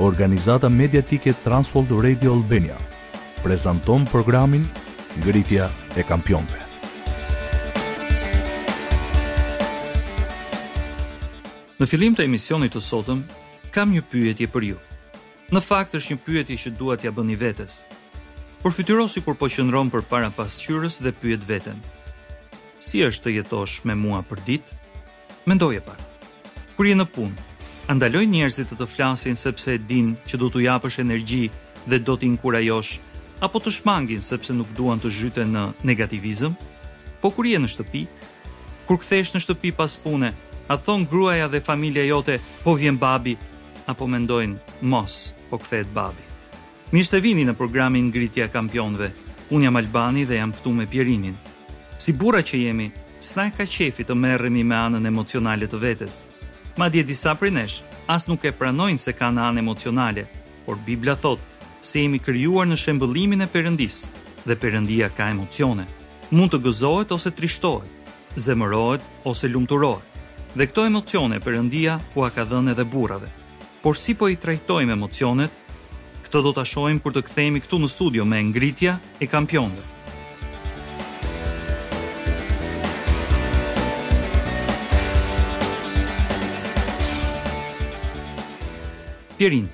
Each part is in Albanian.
Organizata mediatike Transworld Radio Albania prezanton programin Ngritja e Kampionëve. Në fillim të emisionit të sotëm kam një pyetje për ju. Në fakt është një pyetje që dua t'ia bëni vetes. Përfytyro sikur po qëndron përpara pasqyrës dhe pyet veten: Si është të jetosh me mua përditë? Mendoje pak. Kur je në punë, a ndalojnë njerëzit të të flasin sepse e dinë që do t'u japësh energji dhe do t'i inkurajosh, apo të shmangin sepse nuk duan të zhyten në negativizëm? Po kur je në shtëpi? Kur kthehesh në shtëpi pas pune, a thonë gruaja dhe familja jote po vjen babi apo mendojnë mos po kthehet babi? Mirë se vini në programin Ngritja e Kampionëve. Unë jam Albani dhe jam këtu me Pierinin. Si burra që jemi, s'na e ka qejfi të merremi me anën emocionale të vetes. Madje disa prej nesh as nuk e pranojnë se kanë anë emocionale, por Bibla thotë se jemi krijuar në shembëllimin e Perëndisë dhe Perëndia ka emocione. Mund të gëzohet ose trishtohet, zemërohet ose lumturohet. Dhe këto emocione Perëndia ua ka dhënë edhe burrave. Por si po i trajtojmë emocionet? Këtë do ta shohim kur të kthehemi këtu në studio me Ngritja e Kampionëve. Pierin,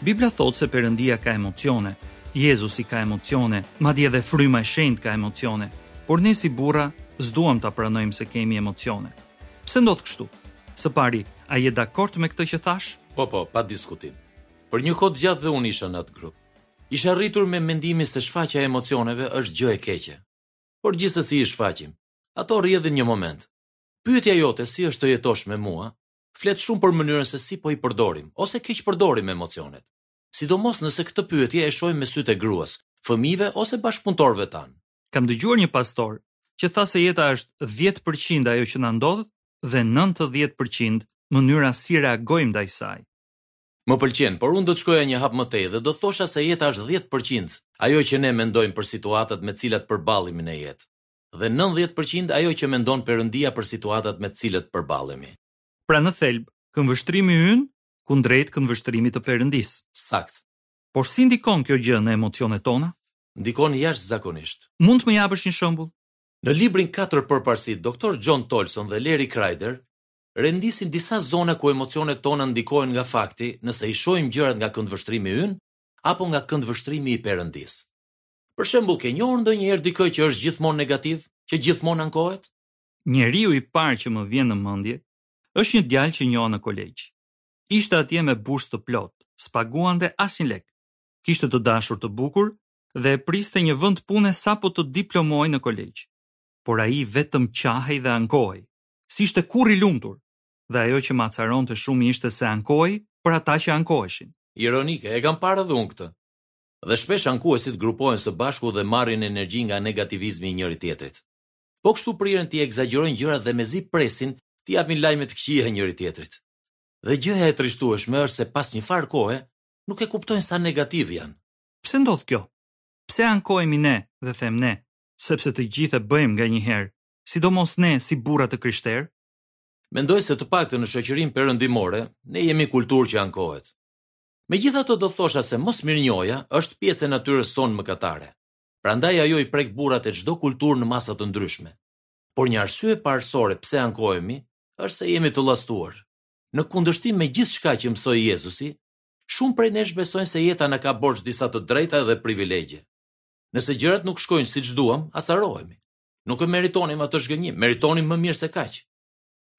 Bibla thotë se Perëndia ka emocione, Jezusi ka emocione, madje edhe Fryma e Shenjtë ka emocione, por ne si burra s'duam ta pranojmë se kemi emocione. Pse ndodh kështu? Së pari, a je dakord me këtë që thashë? Po, po, pa diskutim. Për një kohë të gjatë dhe unë isha në atë grup. Isha rritur me mendimin se shfaqja e emocioneve është gjë e keqe. Por gjithsesi i shfaqim. Ato rrjedhin një moment. Pyetja jote si është të jetosh me mua, flet shumë për mënyrën se si po i përdorim ose keqpërdorim emocionet. Sidomos nëse këtë pyetje e shohim me sytë e gruas, fëmijëve ose bashkëpunëtorëve tanë. Kam dëgjuar një pastor që tha se jeta është 10% ajo që na ndodh dhe 90% mënyra si reagojmë ndaj saj. Më pëlqen, por unë do të shkoja një hap më tej dhe do të thosha se jeta është 10% ajo që ne mendojmë për situatat me të cilat përballemi në jetë dhe 90% ajo që mendon Perëndia për situatat me të cilat përballemi. Pra në thelb, këndvështrimi ynë kundrejt këndvështrimit të Perëndisë. Saktë. Por si ndikon kjo gjë në emocionet tona? ndikon jashtëzakonisht. Mund të më japësh një shembull? Në librin Katër Përparësitë, Doctor John Tolson dhe Larry Kreider rendisin disa zona ku emocionet tona ndikohen nga fakti nëse i shohim gjërat nga këndvështrimi ynë apo nga këndvështrimi i Perëndisë. Për shembull, ke njohur ndonjëherë dikë që është gjithmonë negativ, që gjithmonë ankohet? Njeriu i parë që më vjen në mendje është një djalë që njoha në kolegj. Ishte atje me bursë të plotë, s'paguante asnjë lek. kishte të dashur të bukur dhe e priste një vend pune sapo të diplomohej në kolegj. Por ai vetëm qahej dhe ankohej. S'ishte kurrë i lumtur dhe ajo që më acaronte shumë ishte se ankohej për ata që ankoheshin. Ironike, e kam parë edhe unë këtë. Dhe shpesh ankuesit grupohen së bashku dhe marrin energji nga negativizmi i njëri-tjetrit. Po kështu priren t'i ekzagjerojnë gjërat dhe mezi presin t'i japin lajme të këqija njëri-tjetrit. Dhe gjëja e trishtueshme është se pas një farë kohe, nuk e kuptojnë sa negativë janë. Pse ndodh kjo? Pse ankohemi ne dhe them ne, sepse të gjithë e bëjmë nganjëherë, sidomos ne si burra të krishterë? Mendoj se të paktën në shoqërinë perëndimore, ne jemi kulturë që ankohet. Megjithatë do të thosha se mosmirënjohja është pjesë e natyrës sonë mëkatare. Prandaj ajo i prek burrat e çdo kulture në masa të ndryshme. Por një arsye parësore pse ankohemi është se jemi të llastuar. Në kundërshtim me gjithçka që mësoi Jezusi, shumë prej nesh besojnë se jeta na ka borxh disa të drejta dhe privilegje. Nëse gjërat nuk shkojnë siç duam, acarohemi. Nuk e meritonim atë zhgënjim, meritonim më mirë se kaq.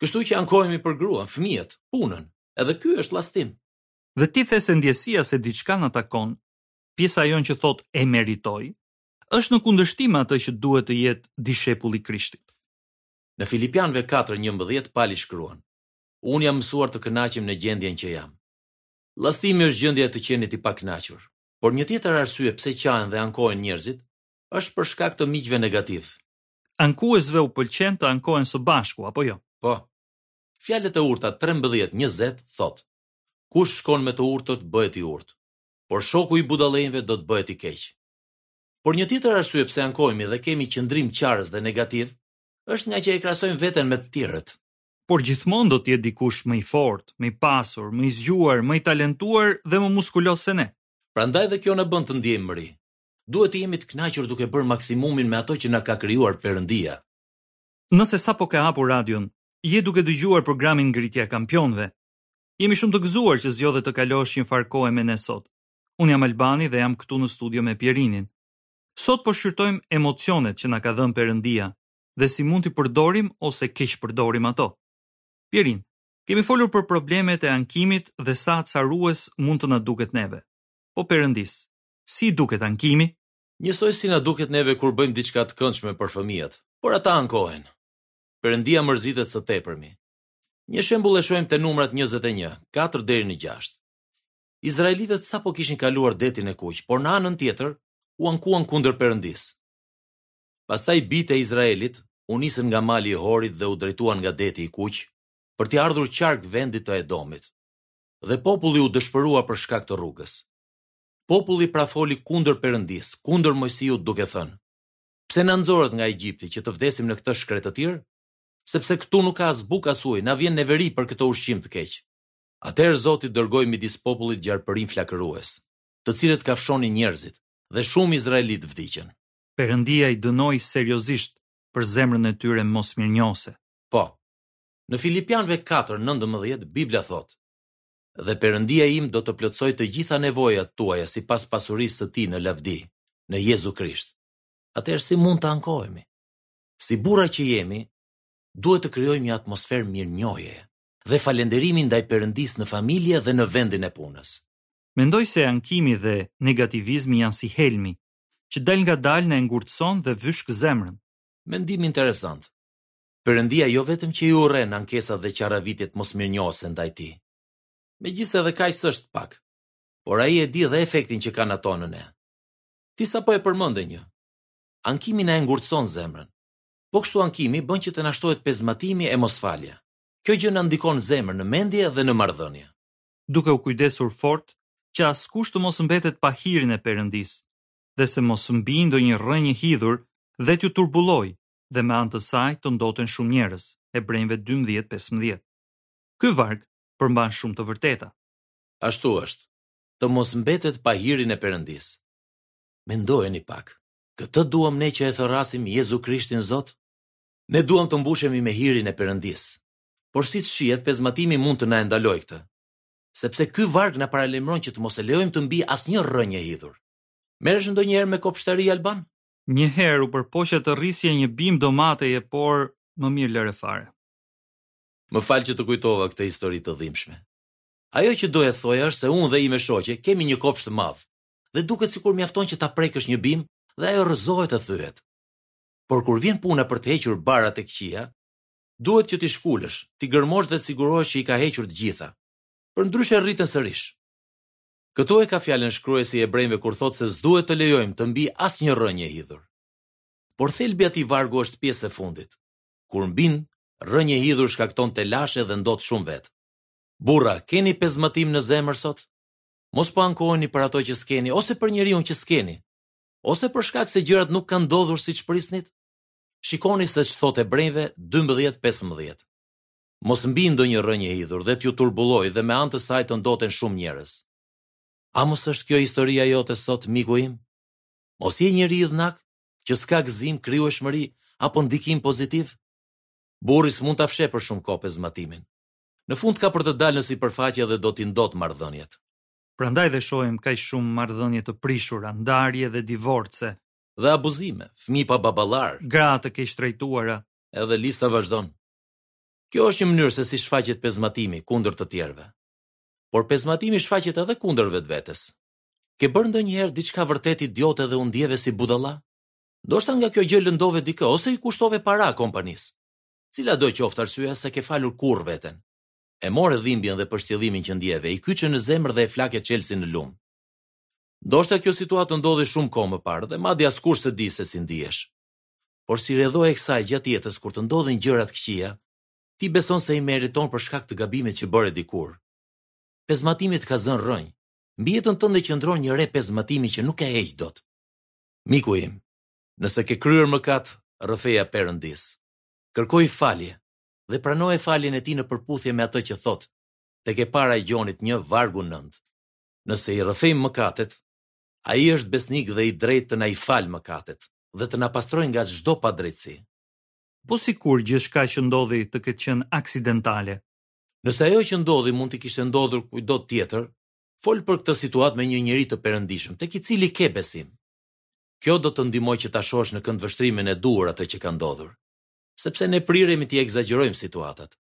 Kështu që ankohemi për gruan, fëmijët, punën. Edhe ky është llastim. Dhe ti the se ndjesia se diçka na takon, pjesa jonë që thotë e meritoj, është në kundërshtim me atë që duhet të jetë dishepulli i Krishtit. Në Filipianëve 4:11 Pali shkruan: Unë jam mësuar të kënaqem në gjendjen që jam. Llastimi është gjendja e të qenit i pakënaqur. Por një tjetër arsye pse qahen dhe ankohen njerëzit është për shkak të miqve negativë. Ankuesve u pëlqen të ankohen së bashku, apo jo? Po. Fjalët e urta trembëdhjetë njëzet thotë, Kush shkon me të urtët bëhet i urtë, por shoku i budallenjve do të bëhet i keq. Por një tjetër arsye pse ankohemi dhe kemi qëndrim qarës dhe negativ është ngaqë e krahasojmë veten me të tjerët. por gjithmonë do të jetë dikush më i fortë, më i pasur, më i zgjuar, më i talentuar dhe më muskuloz se ne. Prandaj dhe kjo na bën të ndiejmë mëri. Duhet të jemi të kënaqur duke bërë maksimumin me ato që na ka krijuar Perëndia. Nëse sapo ke hapur radion, je duke dëgjuar programin Ngritja e Kampionëve. Jemi shumë të gëzuar që zgjodhe të kalosh një farë kohe me ne sot. Unë jam Albani dhe jam këtu në studio me Pierinin. Sot po shqyrtojmë emocionet që na ka dhënë Perëndia, dhe si mund t'i përdorim ose keqpërdorim ato. Pjerin, Kemi folur për problemet e ankimit dhe sa acarues mund të na duket neve. Po Perëndisë, si i duket ankimi? Njësoj si na duket neve kur bëjmë diçka të këndshme për fëmijët, por ata ankohen. Perëndia mërzitet së tepërmi. Një shembull e shohim te Numrat njëzet e një, katër deri në gjashtë. Izraelitët sapo kishin kaluar Detin e Kuq, por në anën tjetër u ankuan kundër Perëndisë. Pastaj bijtë e Izraelit u nisën nga mali i Horit dhe u drejtuan nga Deti i Kuq, për t'i ardhur qark vendit të Edomit. Dhe populli u dëshpërua për shkak të rrugës. Populli pra foli kundër Perëndisë, kundër Mojsiut, duke thënë, Pse na nxorët nga Egjipti që të vdesim në këtë shkretëtirë? Sepse këtu nuk ka as bukë as ujë, na vjen neveri për këtë ushqim të keq. Atëherë Zoti dërgoi midis popullit gjarpërinj flakërues, të cilët kafshonin njerëzit, dhe shumë izraelitë vdiqën. Perëndia i dënoi seriozisht për zemrën e tyre mosmirënjohëse. Po. Në Filipianëve katër nëntëmbëdhjetë, Bibla thotë, Dhe Perëndia im do të plotësojë të gjitha nevojat tuaja sipas pasurisë së tij në lavdi, në Jezu Krisht. Atëherë si mund të ankohemi? Si burra që jemi, duhet të krijojmë një atmosferë mirënjohjeje dhe falënderimi ndaj Perëndisë në familje dhe në vendin e punës. Mendoj se ankimi dhe negativizmi janë si helmi që dalëngadalë na e ngurtëson dhe vyshk zemrën. Mendim interesant. Perëndia jo vetëm që i urren ankesat dhe qarravitjet mosmirënjohëse ndaj tij. Megjithëse edhe kaq s'është pak. Por ai e di dhe efektin që kanë ato në ne. Ti sapo e përmende një. Ankimi na e ngurtëson zemrën. Po kështu ankimi bën që të na shtohet pezmatimi e mosfalja. Kjo gjë na ndikon në zemër, në mendje dhe në marrëdhënie. duke u kujdesur fort që askush të mos mbetet pa hirin e Perëndisë, dhe se mos mbijë ndonjë rrënjë e hidhur dhe t'ju turbullojë dhe me anë të saj të ndoten shumë njerëz, Hebrenjve dymbëdhjetë, pesëmbëdhjetë. Ky varg përmban shumë të vërteta. Ashtu është, të mos mbetet pa hirin e Perëndisë. Mendojeni pak, këtë duam ne që e thërrasim Jezu Krishtin Zot? Ne duam të mbushemi me hirin e Perëndisë, Por siç shihet, pezmatimi mund të na e ndalojë këtë. Sepse ky varg na paralajmëron që të mos e lejojmë të mbijë asnjë rrënjë e hidhur. Merresh ndonjëherë me kopshtari, Alban? Një herë u përpoqa të rrisja një bimë domateje, por më mirë lëre fare. Më fal që të kujtova këtë histori të dhimbshme. Ajo që doja të thoja është se unë dhe ime shoqe kemi një kopsht të madh dhe duket sikur mjafton që ta prekësh një bimë dhe ajo rrëzohet e thyhet. Por kur vjen puna për të hequr barat e këqija, Duhet që t'i shkulësh, t'i gërmosh dhe të sigurohesh që i ka hequr të gjitha. Përndryshe rriten sërish. Këtu e ka fjalën shkruajësi i Hebrenjve kur thotë se s'duhet të lejojmë të mbijë asnjë rrënjë e hidhur. Por thelbi i atij vargu është pjesa e fundit. Kur mbin, rrënja e hidhur shkakton telashe dhe ndot shumë vetë. Burra, keni pezmatim në zemër sot? Mos po ankoheni për ato që s'keni ose për njeriun që s'keni, ose për shkak se gjërat nuk kanë ndodhur siç prisnit? Shikoni se ç'thotë Hebrenjve dymbëdhjetë pesëmbëdhjetë, Mos mbijë ndonjë rrënjë e hidhur dhe t'ju turbullojë dhe me anë të saj të ndoten shumë njerëz. A mos është kjo historia jote sot, miku im? Mos je njeri idhnak, që s'ka gëzim, krijueshmëri apo ndikim pozitiv? Burri s'mund ta fshehë për shumë kohë pezmatimin. Në fund ka për të dalë në sipërfaqe dhe do t'i ndotë marrëdhëniet. Prandaj dhe shohim kaq shumë marrëdhënie të prishura, ndarje dhe divorce, dhe abuzime, fëmijë pa baballarë, gra të keqtrajtuara, edhe lista vazhdon. Kjo është një mënyrë se si shfaqet pezmatimi kundër të tjerëve. Por pezmatimi shfaqet edhe kundër vetvetes. Ke bërë ndonjëherë diçka vërtet idiote dhe u ndjeve si budalla? Ndoshta nga kjo gjë lëndove dikë ose i kushtove para kompanisë. Cilado qoftë arsyeja, s'e ke falur kurrë veten? E more dhimbjen dhe pështjellimin që ndjeve, i kyçe në zemër dhe e flake çelësin në lumë. Ndoshta kjo situatë të ndodhi shumë kohë më parë dhe madje askush s'e di se si ndihesh. Por si rrjedhojë e kësaj gjatë jetës kur të ndodhin gjëra të këqija, ti beson se i meriton për shkak të gabimit që bëre dikur. Pezmatimi të ka zënë rrënjë. Mbi jetën tënde qëndron një re pezmatimi që nuk e heq dot. Miku im, nëse ke kryer mëkat, rrëfeja Perëndisë. Kërkoji falje dhe pranoje faljen e Tij në përputhje me atë që thotë tek e para e Gjonit një, vargu nëntë. Nëse i rrëfejmë mëkatet, Ai është besnik dhe i drejtë të na i falë mëkatet dhe të na pastrojë nga çdo padrejtësi. Po sikur gjithçka që ndodhi të ketë qenë aksidentale? Nëse ajo që ndodhi mund t'i kishte ndodhur kujtdo tjetër, fol për këtë situatë me një njeri të perëndishëm, tek i cili ke besim. Kjo do të ndihmojë që ta shohësh në këndvështrimin e duhur atë që ka ndodhur, sepse ne priremi t'i ekzagjerojmë situatat.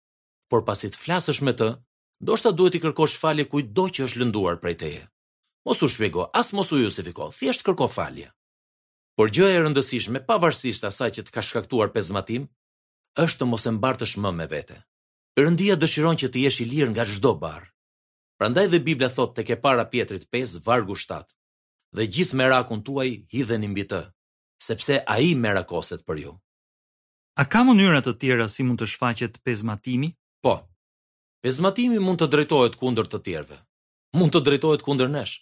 Por pasi të flasësh me të, Ndoshta duhet t'i kërkosh falje kujtdo që është lënduar prej teje. Mos u shpjego, as mos u justifiko, thjesht kërko falje. Por gjëja e rëndësishme, pavarësisht asaj që të ka shkaktuar pezmatim, është të mos e mbartësh më me vete. Perëndia dëshiron që të jesh i lirë nga çdo barrë. Prandaj dhe Bibla thotë tek e para e Pjetrit 5 vargu 7, dhe gjithë merakun tuaj hidheni mbi të, sepse ai merakoset për ju. A ka mënyra të tjera si mund të shfaqet pezmatimi? Po. Pezmatimi mund të drejtohet kundër të tjerëve, mund të drejtohet kundër nesh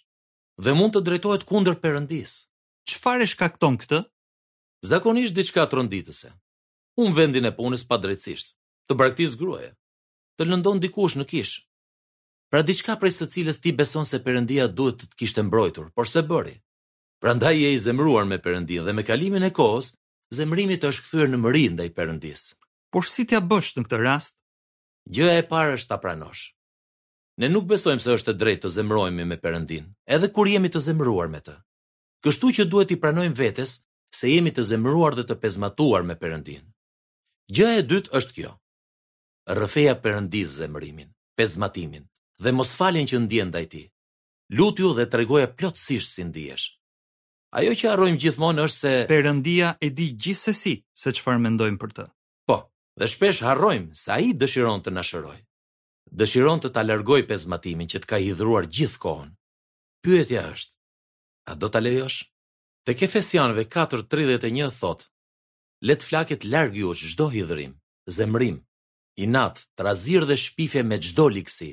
dhe mund të drejtohet kundër Perëndisë. Çfarë e shkakton këtë? Zakonisht diçka tronditëse. Humb vendin e punës padrejtësisht, të braktis gruaja, të lëndon dikush në kishë. Pra diçka prej së cilës ti beson se Perëndia duhet të të kishte mbrojtur, por s'e bëri. Prandaj je i zemëruar me Perëndinë dhe me kalimin e kohës, zemërimi të është kthyer në mëri ndaj Perëndisë. Por si t'ia bësh në këtë rast? Gjëja e parë është ta pranosh. Ne nuk besojmë se është e drejtë të zemërohemi me Perëndinë, edhe kur jemi të zemëruar me të. Kështu që duhet t'i pranojmë vetes se jemi të zemëruar dhe të pezmatuar me Perëndinë. Gjëja e dytë është kjo, Rrëfeja Perëndisë zemërimin, pezmatimin dhe mosfaljen që ndjen ndaj tij. Lutju dhe tregoja plotësisht si ndihesh. Ajo që harrojmë gjithmonë është se Perëndia e di gjithsesi se çfarë mendojmë për të. Po, dhe shpesh harrojmë se Ai dëshiron të na shërojë. Dëshiron të ta largojë pezmatimin që të ka hidhëruar gjithë kohën. Pyetja është, a do ta lejosh? Tek Efesianëve katër tridhjetë e një thotë, Le të flaket larg jush çdo hidhërim, zemërim, inat, trazirë dhe shpifje me çdo ligësi.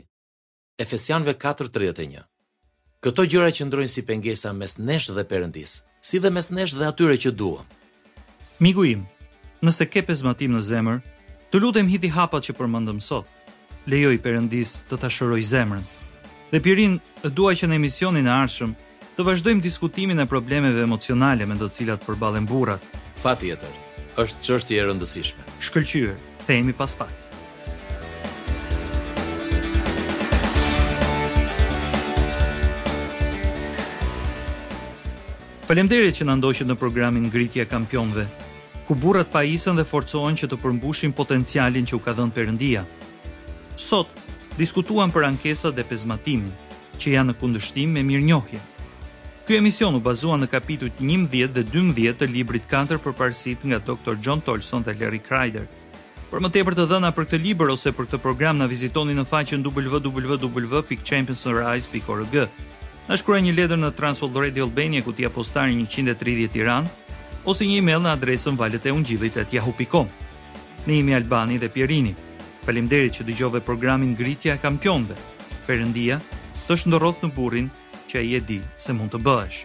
Efesianëve katër tridhjetë e një. Këto gjëra qëndrojnë si pengesa mes nesh dhe Perëndisë, si dhe mes nesh dhe atyre që duam. Miku im, nëse ke pezmatim në zemër, të lutem hidhi hapat që përmendëm sot. Lejoji Perëndisë të ta shërojë zemrën. Dhe Pjerin, do doja që në emisionin e ardhshëm Të vazhdojmë diskutimin e problemeve emocionale me të cilat përballen burrat. Patjetër, është çështje e rëndësishme. Shkëlqyer, kthehemi pas pak. Faleminderit që na ndoqët në programin Ngritja e Kampionëve, ku burrat pajisen dhe forcohen që të përmbushin potencialin që u ka dhënë Perëndia. Sot, diskutuam për ankesat dhe pezmatimin, që janë në kundërshtim me mirënjohjen. Ky emision u bazua në kapitujt njëmbëdhjetë dhe dymbëdhjetë të librit Katër përparësitë nga Doctor John Tolson dhe Larry Kreider. Për më tepër të dhëna për këtë libër ose për këtë program na vizitoni në faqen www.championsarise.org. Na shkruaj një letër në Transworld Radio Albania kutia postare 130 Tiranë ose një email në adresën valët e ungjillit@yahoo.com. Ne jemi Albani dhe Pjerini. Faleminderit që dëgjove programin Ngritja e Kampionëve. Perëndia të shndërroftë në burrin që ai e di se mund të bëhesh.